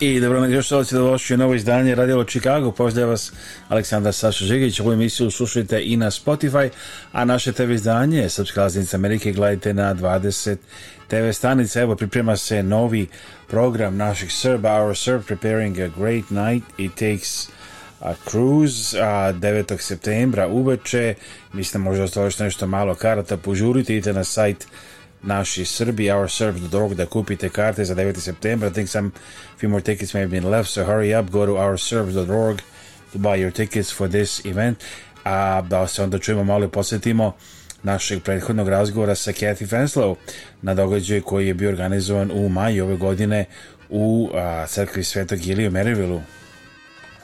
I dobro još što se novo izdanje Radio Chicago. Pozdrav vas Aleksandar Saša Žigić. Ovu emisiju slušajte i na Spotify, a naše TV izdanje Srpska laznica Amerike gledajte na 20 TV stanica. Evo, priprema se novi program naših serb Our Serb Preparing a Great Night. It takes a cruise a 9. septembra uveče. Mislim, možda ostalo nešto malo karata. Požurite, idite na sajt naši Srbi, our Serbs dog da kupite karte za 9. septembra. I think some few more tickets may have been left, so hurry up, go to dog to buy your tickets for this event. A da se onda čujemo malo i posjetimo našeg prethodnog razgovora sa Kathy Fenslow na događaju koji je bio organizovan u maju ove godine u a, crkvi Svetog Ilije u Merivilu.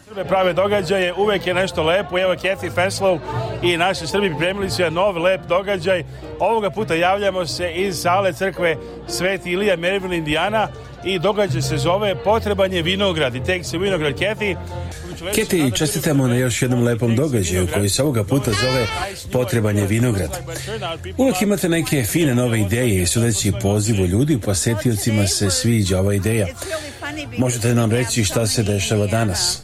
Srbe prave događaje, uvek je nešto lepo. Evo Kathy Feslov i naši Srbi pripremili su nov lep događaj. Ovoga puta javljamo se iz sale crkve Sveti Ilija Maryville, Indiana i događaj se zove Potrebanje vinograd i tek se vinograd Kathy. Keti, čestitamo na još jednom lepom događaju koji se ovoga puta zove Potrebanje vinograd. Uvijek imate neke fine nove ideje i sudeći pozivu ljudi posetiocima se sviđa ova ideja. Možete nam reći šta se dešava danas?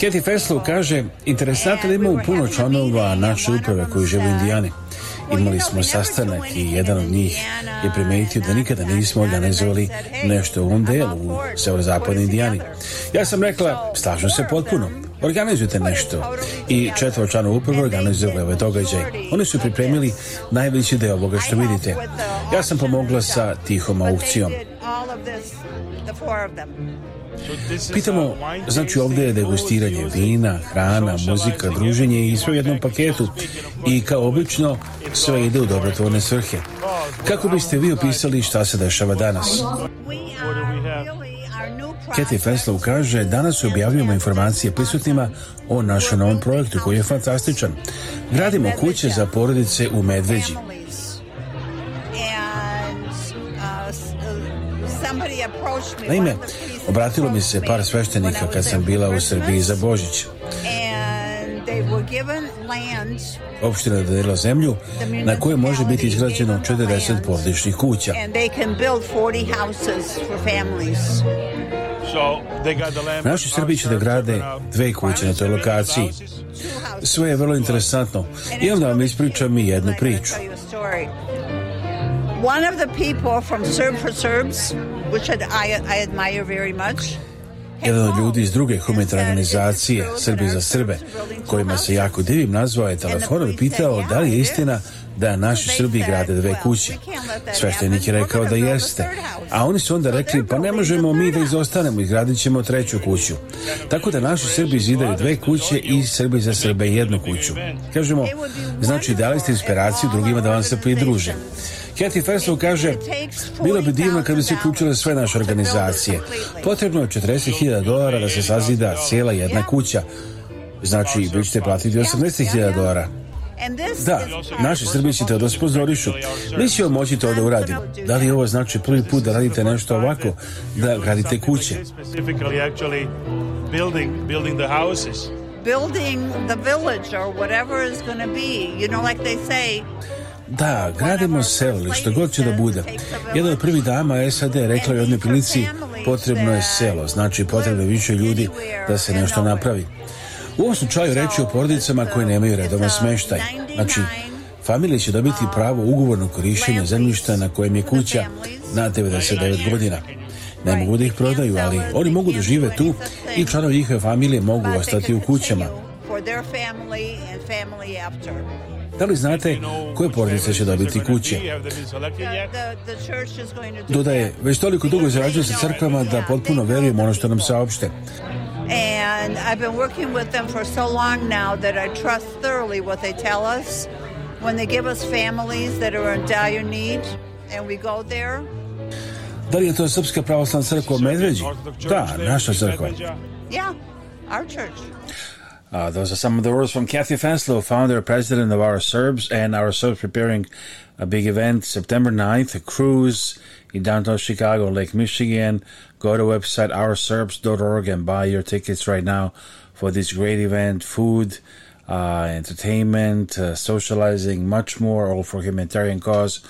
Keti Feslow kaže, interesantno da imamo puno članova naše uprave koji žele Indijani. Imali smo sastanak i jedan od njih je primijetio da nikada nismo organizovali nešto u ovom delu u Indijani. Ja sam rekla, slažem se potpuno, organizujte nešto. I četvročanu upravo organizovali ovaj događaj. Oni su pripremili najveći deo ovoga što vidite. Ja sam pomogla sa tihom aukcijom. Pitamo, znači ovdje je degustiranje vina, hrana, muzika, druženje i sve u jednom paketu i kao obično sve ide u dobrotvorne svrhe. Kako biste vi opisali šta se dešava danas? Kathy Feslow kaže, danas objavljujemo informacije prisutnima o našem novom projektu koji je fantastičan. Gradimo kuće za porodice u Medveđi. Uh, uh, uh, Naime, Obratilo mi se par sveštenika kad sam bila u Srbiji za Božić. Opština je dodelila zemlju na kojoj može biti izgrađeno 40 porodičnih kuća. Naši Srbi će da grade dve kuće na toj lokaciji. Sve je vrlo interesantno i onda vam ispričam i jednu priču. One of the people from for Serbs, which I, I admire very much, Jedan od ljudi iz druge humanitarne organizacije Srbi za Srbe, kojima se jako divim, nazvao je telefonom i pitao da li je istina da naši Srbi grade dve kuće. Sveštenik je rekao da jeste. A oni su onda rekli, pa ne možemo mi da izostanemo, izgradit ćemo treću kuću. Tako da naši Srbi zidaju dve kuće i Srbi za Srbe jednu kuću. Kažemo, znači dali ste inspiraciju drugima da vam se pridruže. Kathy Festo kaže, bilo bi divno kad bi se uključile sve naše organizacije. Potrebno je 40.000 dolara da se sazida cijela jedna kuća. Znači, vi ćete platiti 18.000 dolara. Da, naši Srbi ćete da spozorišu. Mi ćemo moći to da uradimo. Da li ovo znači prvi put da radite nešto ovako? Da gradite kuće? Building the village or whatever is going to be, you know, like they say, da, gradimo selo što god će da bude. Jedna od prvih dama SAD rekla je u jednoj prilici potrebno je selo, znači potrebno je više ljudi da se nešto napravi. U ovom slučaju reći o porodicama koje nemaju redovno smeštaj. Znači, familije će dobiti pravo ugovorno korištenja zemljišta na kojem je kuća na 99 godina. Ne mogu da ih prodaju, ali oni mogu da žive tu i članovi njihove familije mogu ostati u kućama. Da li znate koje porodice će dobiti kuće? Dodaje, već toliko dugo izrađujem sa crkvama da potpuno verujem ono što nam saopšte. And I've been working with them for so long now that I trust thoroughly what they tell us. When they give us families that are in dire need and we go there. Da li je to Srpska pravoslavna crkva u Medveđi? Da, naša crkva. Yeah, our church. Uh, those are some of the words from Kathy Fanslow, founder and president of Our Serbs, and Our Serbs preparing a big event September 9th, a cruise in downtown Chicago, Lake Michigan. Go to website ourserbs.org and buy your tickets right now for this great event. Food, uh, entertainment, uh, socializing, much more, all for humanitarian cause.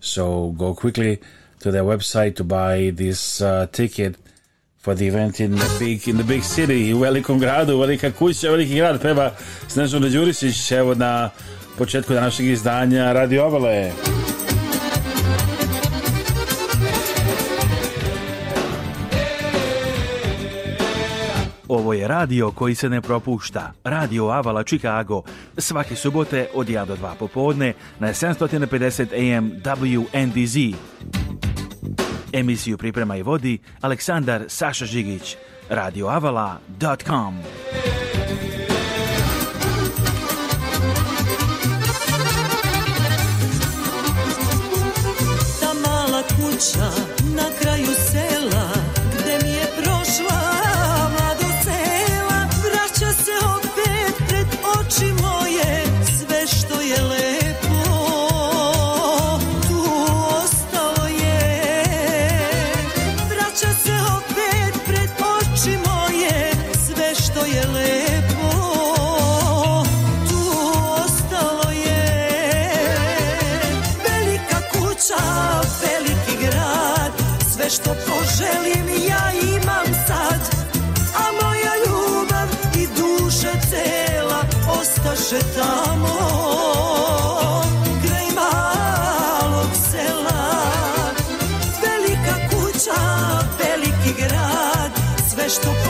So go quickly to their website to buy this uh, ticket for the event in the big, in the big city, u velikom gradu, velika kuća, veliki grad, Treba Snežana Đurišić, evo na početku današnjeg izdanja Radi je. Ovo je radio koji se ne propušta. Radio Avala Chicago. Svake subote od 1 do 2 popodne na 750 AM WNDZ. Emisiju priprema i vodi Aleksandar Saša Žigić. radioavala.com Ta mala što poželim ja imam sad A moja ljubav i duša cela ostaše tamo Kraj malog sela Velika kuća, veliki grad Sve što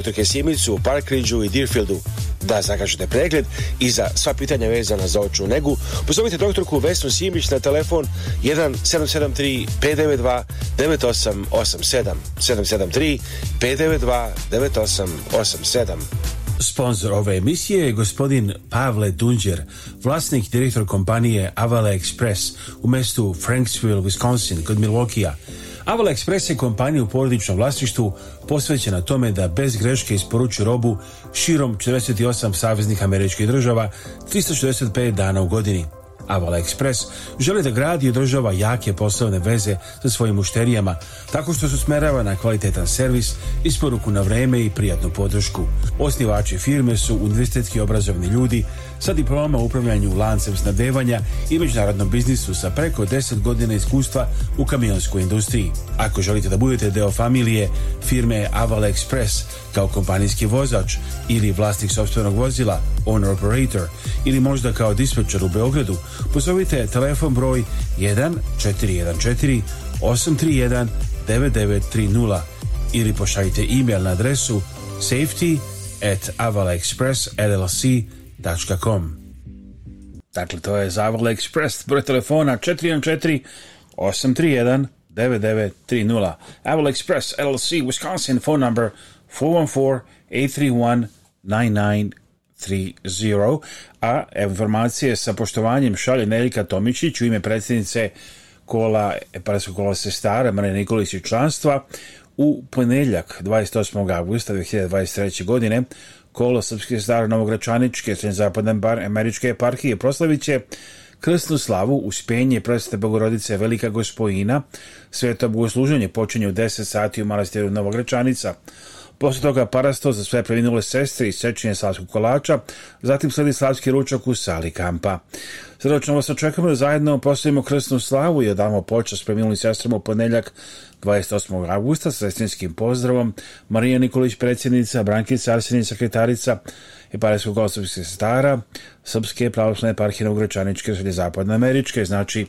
u Trkesimicu, u Parkridžu i Deerfieldu. Da zakažete pregled i za sva pitanja vezana za očnu negu, pozovite doktorku Vesnu Simić na telefon 1773 592 9887 773 592 9887. Sponzor ove emisije je gospodin Pavle Dunđer, vlasnik direktor kompanije Avala Express u mestu Franksville, Wisconsin, kod Milwaukee a Avala Express je kompanija u porodičnom vlasništvu posvećena tome da bez greške isporuči robu širom 48 saveznih američkih država 365 dana u godini. Avala Express želi da gradi i održava jake poslovne veze sa svojim mušterijama, tako što se smerava na kvalitetan servis, isporuku na vreme i prijatnu podršku. Osnivači firme su universitetski obrazovni ljudi sa diplomama u upravljanju lancem snabdevanja i međunarodnom biznisu sa preko 10 godina iskustva u kamionskoj industriji. Ako želite da budete deo familije firme Aval Express kao kompanijski vozač ili vlasnik sobstvenog vozila, owner operator ili možda kao dispečer u Beogradu, pozovite telefon broj 1 831 9930 ili pošaljite e-mail na adresu safety at avalexpress.llc.com www.zavrlexpress.com Dakle, to je Zavrla Express, broj telefona 414 831 9930. Avrle Express, LLC, Wisconsin, phone number 414-831-9930. A informacije sa poštovanjem šalje Nelika Tomičić u ime predsjednice kola, Epareskog kola sestara Marija Nikolić i članstva u ponedjeljak 28. augusta 2023. godine Kolo Srpske novogračaničke zapadne bar američke eparhije proslavit će krsnu slavu, uspjenje proste bogorodice Velika Gospojina. Sveto bogosluženje počinje u 10 sati u malastiru Novogračanica. Poslije toga parasto za sve preminule sestre i sečenje slavskog kolača, zatim sledi slavski ručak u sali kampa. Sredočno vas očekujemo da zajedno Poslijemo krsnu slavu i odamo počast preminulim sestrom u ponedjeljak 28. augusta s sestinskim pozdravom Marija Nikolić predsjednica, Brankica Arsenin sekretarica i Parijskog osobskih sestara Srpske pravoslavne parhine Gračaničke sredje zapadne američke, znači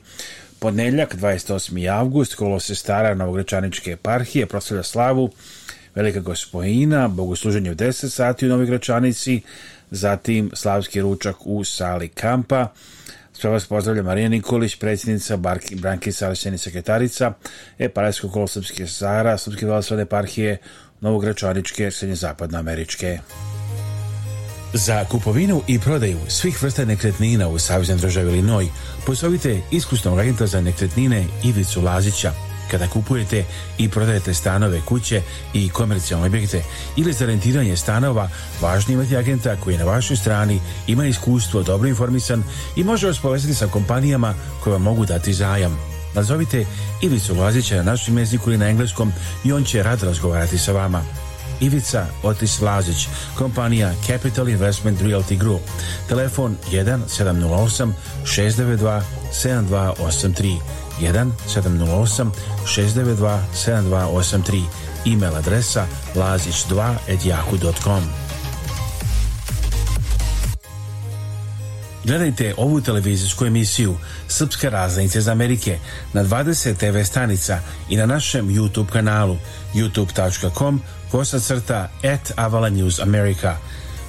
ponedjeljak 28. avgust kolo sestara Novogrečaničke eparhije proslavlja slavu Velika gospojina, bogosluženje u 10 sati u Novi Gračanici, zatim slavski ručak u sali kampa. Sve vas pozdravlja Marija Nikolić, predsjednica Barki, Branki Sarašćeni sekretarica Eparajskog kolo Srpske Sara, Srpske parhije Novogračaničke, Američke. Za kupovinu i prodaju svih vrsta nekretnina u Savjeznoj državi Linoj pozovite iskusnog agenta za nekretnine Ivicu Lazića kada kupujete i prodajete stanove, kuće i komercijalne objekte ili za rentiranje stanova, važno je imati agenta koji je na vašoj strani, ima iskustvo, dobro informisan i može vas povezati sa kompanijama koje vam mogu dati zajam. Nazovite Ivicu Lazića na našem jeziku ili na engleskom i on će rad razgovarati sa vama. Ivica Otis Lazić, kompanija Capital Investment Realty Group. Telefon 1 708 692 7283. 1 708 692 7283 email adresa lazić2 at Gledajte ovu televizijsku emisiju Srpske raznice iz Amerike na 20 TV stanica i na našem YouTube kanalu youtube.com kosacrta at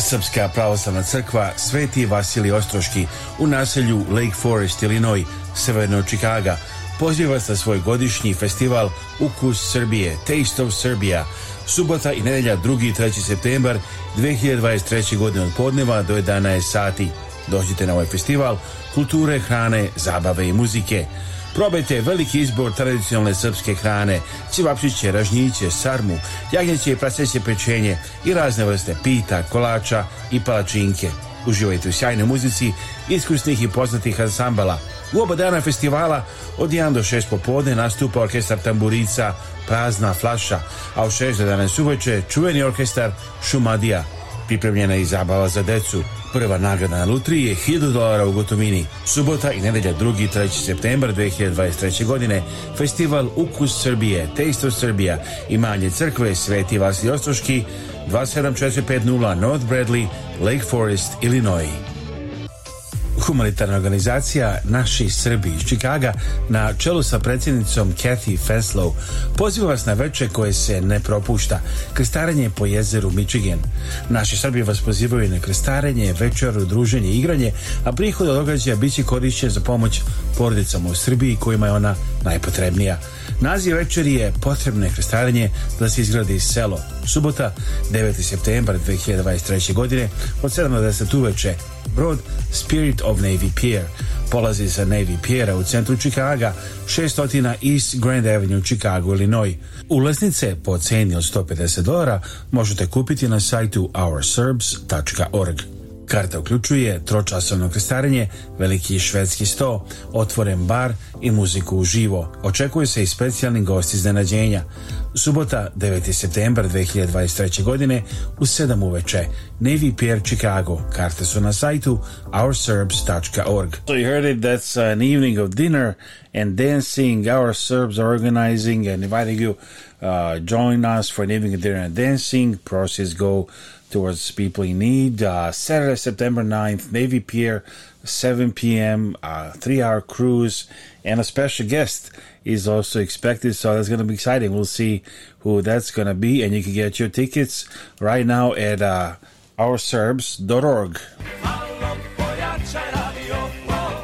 Srpska pravoslavna crkva Sveti Vasili Ostroški u naselju Lake Forest, Illinois, severno Čikaga, poziva vas svoj godišnji festival Ukus Srbije, Taste of Serbia, subota i nedelja 2. i 3. septembar 2023. godine od podneva do 11 sati. Dođite na ovaj festival kulture, hrane, zabave i muzike. Probajte veliki izbor tradicionalne srpske hrane, cibapšiće, ražnjiće, sarmu, jagnjeće i praseće pečenje i razne vrste pita, kolača i palačinke. Uživajte u sjajnoj muzici, iskusnih i poznatih ansambala. U oba dana festivala od 1 do 6 popodne nastupa orkestar tamburica Prazna flaša, a u 6 do 11 uveče čuveni orkestar Šumadija. Pripremljena je i zabava za decu. Prva nagrada na Lutri je 1000 dolara u gotovini. Subota i nedelja 2. i 3. septembar 2023. godine festival Ukus Srbije, Taste of Srbija i manje crkve Sveti Vasilj Ostroški 27450 North Bradley, Lake Forest, Illinois humanitarna organizacija Naši Srbi iz Čikaga na čelu sa predsjednicom Kathy Feslow poziva vas na veče koje se ne propušta, krestarenje po jezeru Michigan. Naši Srbi vas pozivaju na krestarenje, večeru, druženje, igranje, a prihod od događaja bit će korišćen za pomoć porodicama u Srbiji kojima je ona najpotrebnija. Naziv večeri je potrebne krestarenje da se izgradi selo. Subota, 9. septembar 2023. godine, od 10. uveče, brod Spirit of Navy Pier. Polazi sa Navy Piera u centru Čikaga, 600 East Grand Avenue, Chicago, Illinois. Ulaznice po ceni od 150 dolara možete kupiti na sajtu ourserbs.org. Karta uključuje tročasovno krestarenje, veliki švedski sto, otvoren bar i muziku uživo. očekuje se i specijalni gost iznenađenja. Subota, 9. septembar 2023. godine u 7 uveče, Navy Pier Chicago. Karte su na sajtu ourserbs.org. So you heard it, that's uh, an evening of dinner and dancing. Our Serbs are organizing and inviting you uh, join us for an evening of dinner and dancing. Process go towards people in need. Uh, Saturday, September 9th, Navy Pier, 7 p.m., uh, three hour cruise, and a special guest is also expected. So that's going to be exciting. We'll see who that's going to be, and you can get your tickets right now at uh, ourserbs.org.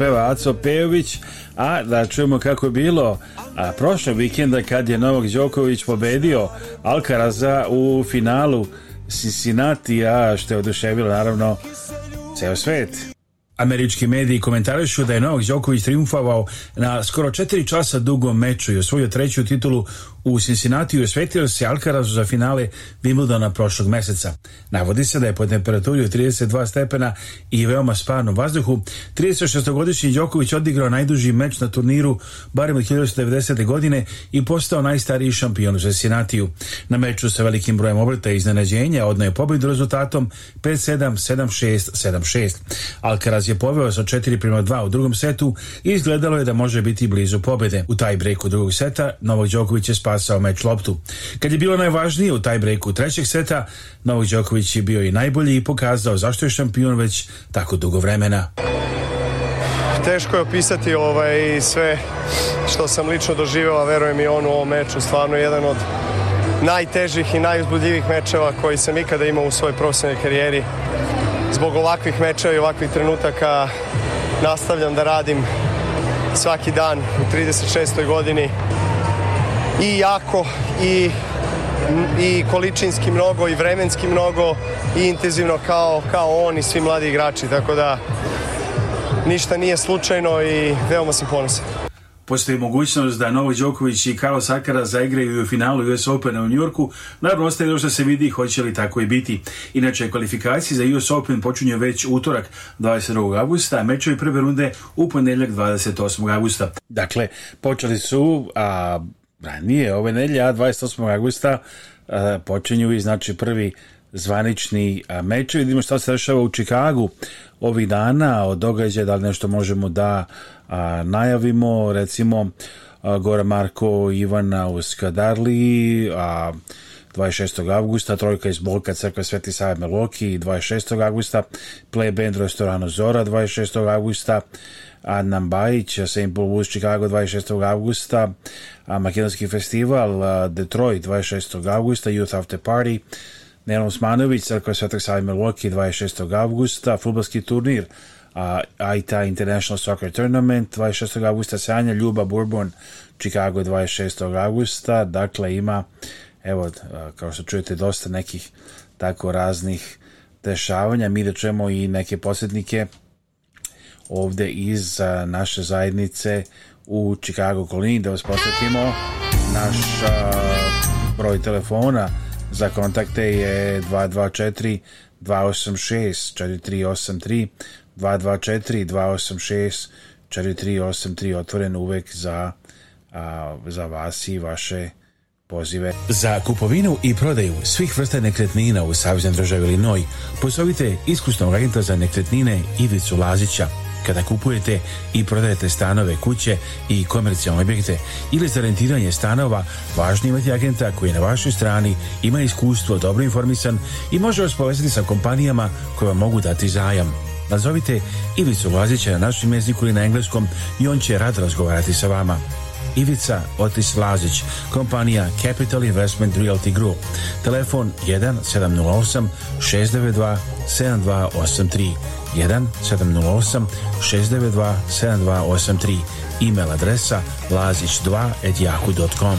peva Aco Pejović, a da čujemo kako je bilo a, prošle vikenda kad je novog Đoković pobedio Alcaraza u finalu Cincinnati, a što je oduševilo naravno ceo svet. Američki mediji komentarišu da je Novak Đoković triumfovao na skoro četiri časa dugom meču i osvojio treću titulu u Cincinnati i osvetio se Alcarazu za finale Wimbledona prošlog meseca. Navodi se da je po temperaturi 32 stepena i veoma sparnom vazduhu 36-godišnji Đoković odigrao najduži meč na turniru barem od 1990. godine i postao najstariji šampion u Cincinnatiju. Na meču sa velikim brojem obrta i iznenađenja odno je pobjedu rezultatom 5-7, 7-6, 7-6. Alcaraz je poveo sa 4 2 u drugom setu i izgledalo je da može biti blizu pobjede. U taj breaku drugog seta Novog Đoković je spasao meč loptu. Kad je bilo najvažnije u taj breaku trećeg seta, Novog Đoković je bio i najbolji i pokazao zašto je šampion već tako dugo vremena. Teško je opisati ovaj, sve što sam lično doživeo a verujem i on u ovom meču. Stvarno jedan od najtežih i najuzbudljivih mečeva koji sam ikada imao u svojoj profesionalnoj karijeri zbog ovakvih meča i ovakvih trenutaka nastavljam da radim svaki dan u 36. godini i jako i, količinski mnogo i vremenski mnogo i intenzivno kao, kao on i svi mladi igrači tako da ništa nije slučajno i veoma sam ponosan postoji mogućnost da Novo Đoković i Carlos Akara zaigraju u finalu US Open u Njorku. Naravno, ostaje još da se vidi hoće li tako i biti. Inače, kvalifikacije za US Open počinju već utorak 22. augusta, a mečovi prve runde u ponedjeljak 28. augusta. Dakle, počeli su, a ranije ove nedlje, a 28. augusta počinju i znači prvi zvanični meč. Vidimo što se dešava u Čikagu ovih dana, od događaja, da li nešto možemo da a, najavimo, recimo Gora Marko Ivana u Skadarli a 26. augusta, Trojka iz Bolka Crkve Sveti Save Meloki 26. augusta, Play Band Restorano Zora 26. augusta, Adnan Bajić, St. Paul Woods Chicago 26. augusta, Makedonski festival Detroit 26. augusta, Youth of the Party, Nenom Smanović, Crkva Svetog Save Meloki 26. augusta, futbalski turnir a, a International Soccer Tournament 26. augusta Sanja, Ljuba Bourbon Chicago 26. augusta dakle ima evo kao što čujete dosta nekih tako raznih dešavanja mi da čujemo i neke posjetnike ovde iz naše zajednice u Chicago kolini da vas posjetimo naš broj telefona za kontakte je 224 286 4383 224 286 4383 otvoren uvek za, a, za vas i vaše pozive. Za kupovinu i prodaju svih vrsta nekretnina u Savjeznoj državi Linoj pozovite iskusnog agenta za nekretnine Ivicu Lazića kada kupujete i prodajete stanove, kuće i komercijalne objekte ili za rentiranje stanova, važno imati agenta koji je na vašoj strani, ima iskustvo, dobro informisan i može vas povezati sa kompanijama koje vam mogu dati zajam. Nazovite pa Ivicu Lazića na našem jeziku i na engleskom i on će rad razgovarati sa vama. Ivica Otis Lazić, kompanija Capital Investment Realty Group. Telefon 1 708 692 7283 1 708 692 7283 E-mail adresa lazić2.yahoo.com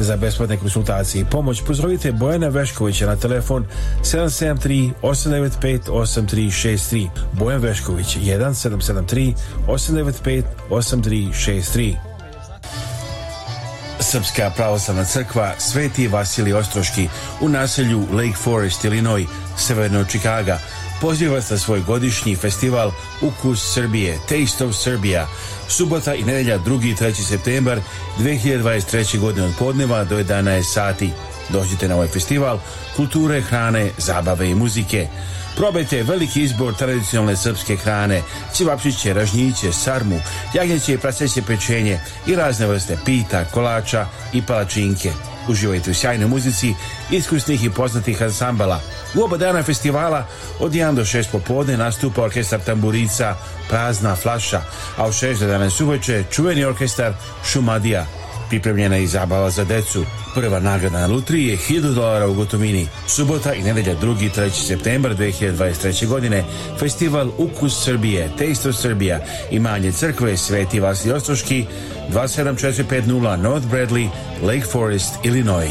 za besplatne konsultacije i pomoć, pozovite Bojana Veškovića na telefon 773 895 8363. Bojan Vešković 1773 895 8363. Srpska pravoslavna crkva Sveti Vasili Ostroški u naselju Lake Forest, Illinois, severno Čikaga, poziva se na svoj godišnji festival Ukus Srbije, Taste of Serbia, subota i nedjelja 2. i 3. septembar 2023. godine od podneva do 11 sati. Dođite na ovaj festival kulture, hrane, zabave i muzike. Probajte veliki izbor tradicionalne srpske hrane, ćevapšiće, ražnjiće, sarmu, jagnjeće i praseće pečenje i razne vrste pita, kolača i palačinke. Uživajte u sjajnoj muzici iskusnih i poznatih ansambala – u oba dana festivala od 1 do 6 popodne nastupa orkestar tamburica Prazna flaša, a u 6 do 11 uveče čuveni orkestar Šumadija. Pripremljena je i zabava za decu. Prva nagrada na lutriji je 1000 dolara u gotovini. Subota i nedelja 2. i 3. septembar 2023. godine festival Ukus Srbije, Taste of Srbija i manje crkve Sveti Vasili Ostroški 27450 North Bradley, Lake Forest, Illinois.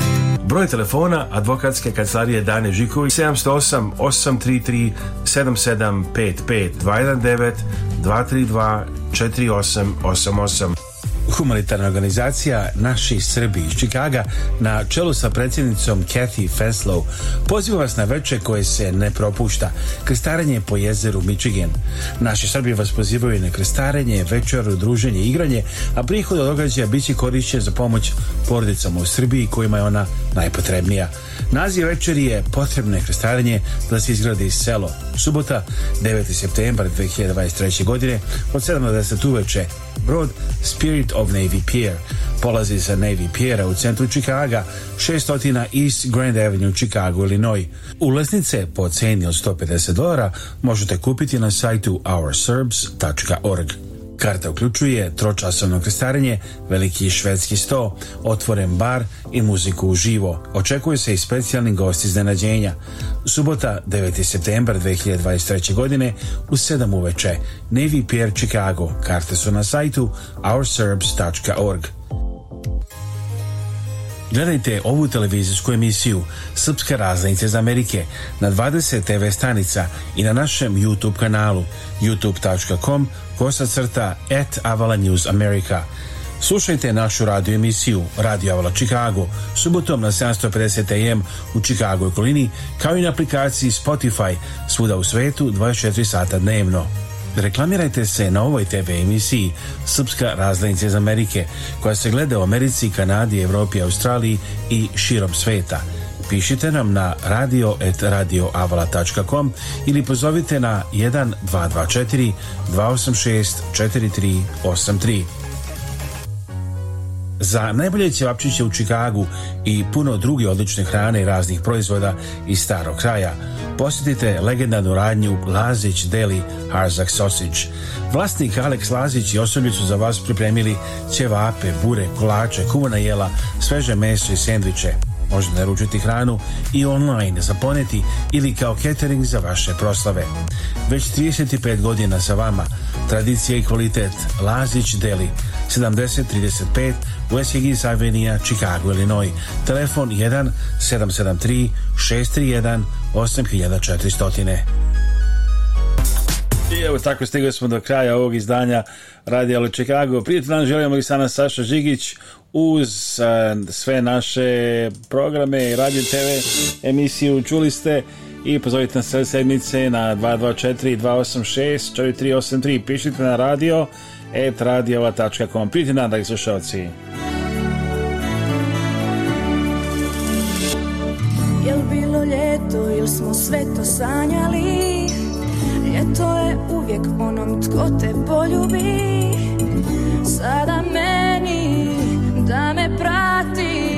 Broj telefona advokatske kancelarije Dane Žiković 708 833 7755 219 232 4888. Humanitarna organizacija Naši Srbi iz Čikaga na čelu sa predsjednicom Kathy Feslow poziva vas na veče koje se ne propušta, krestarenje po jezeru Michigan. Naši Srbi vas pozivaju na krestarenje, večeru, druženje, igranje, a prihod od događaja bit će korišćen za pomoć porodicama u Srbiji kojima je ona najpotrebnija. Naziv večeri je Potrebno je da se izgradi selo. Subota, 9. septembar 2023. godine, od 7 do 10 uveče, brod Spirit of Navy Pier. Polazi sa Navy Piera u centru Čikaga, 600 East Grand Avenue, Chicago, Illinois. Ulaznice po ceni od 150 dolara možete kupiti na sajtu ourserbs.org. Karta uključuje tročasovno krestarenje, veliki švedski sto, otvoren bar i muziku uživo. Očekuje se i specijalni gosti iznenađenja. Subota 9. septembar 2023. godine u 7 uveče Navy Pier Chicago. Karte su na sajtu ourserbs.org. Gledajte ovu televizijsku emisiju Srpske raznice iz Amerike na 20 TV stanica i na našem YouTube kanalu youtube.com kosacrta at Slušajte našu radio emisiju Radio Avala Chicago subotom na 750 AM u Chicago kolini kao i na aplikaciji Spotify svuda u svetu 24 sata dnevno. Reklamirajte se na ovoj TV emisiji Srpska razdajnica iz Amerike koja se gleda u Americi, Kanadi, Evropi, Australiji i širom sveta. Pišite nam na radio.radioavala.com ili pozovite na 1224 286 4383. Za najbolje ćevapčiće u Čikagu i puno druge odlične hrane i raznih proizvoda iz starog kraja, posjetite legendarnu radnju Lazić Deli Harzak Sausage. Vlasnik Aleks Lazić i osoblje su za vas pripremili ćevape, bure, kolače, kuvana jela, sveže meso i sendviče. Možete naručiti hranu i online za poneti ili kao catering za vaše proslave. Već 35 godina sa vama. Tradicija i kvalitet. Lazić Deli. 7035 West Higgins Chicago, Illinois. Telefon 1 773 631 8400. I evo tako stigli smo do kraja ovog izdanja Radija Chicago. Prije nam želimo i sana Saša Žigić uz e, sve naše programe i Radio TV emisiju čuli ste i pozovite nas sve sedmice na 224 286 4383 pišite na radio etradijeva.com prijeti nam dragi slušalci Jel bilo ljeto ili smo sve to sanjali to je uvijek onom tko te poljubi Sada meni da me prati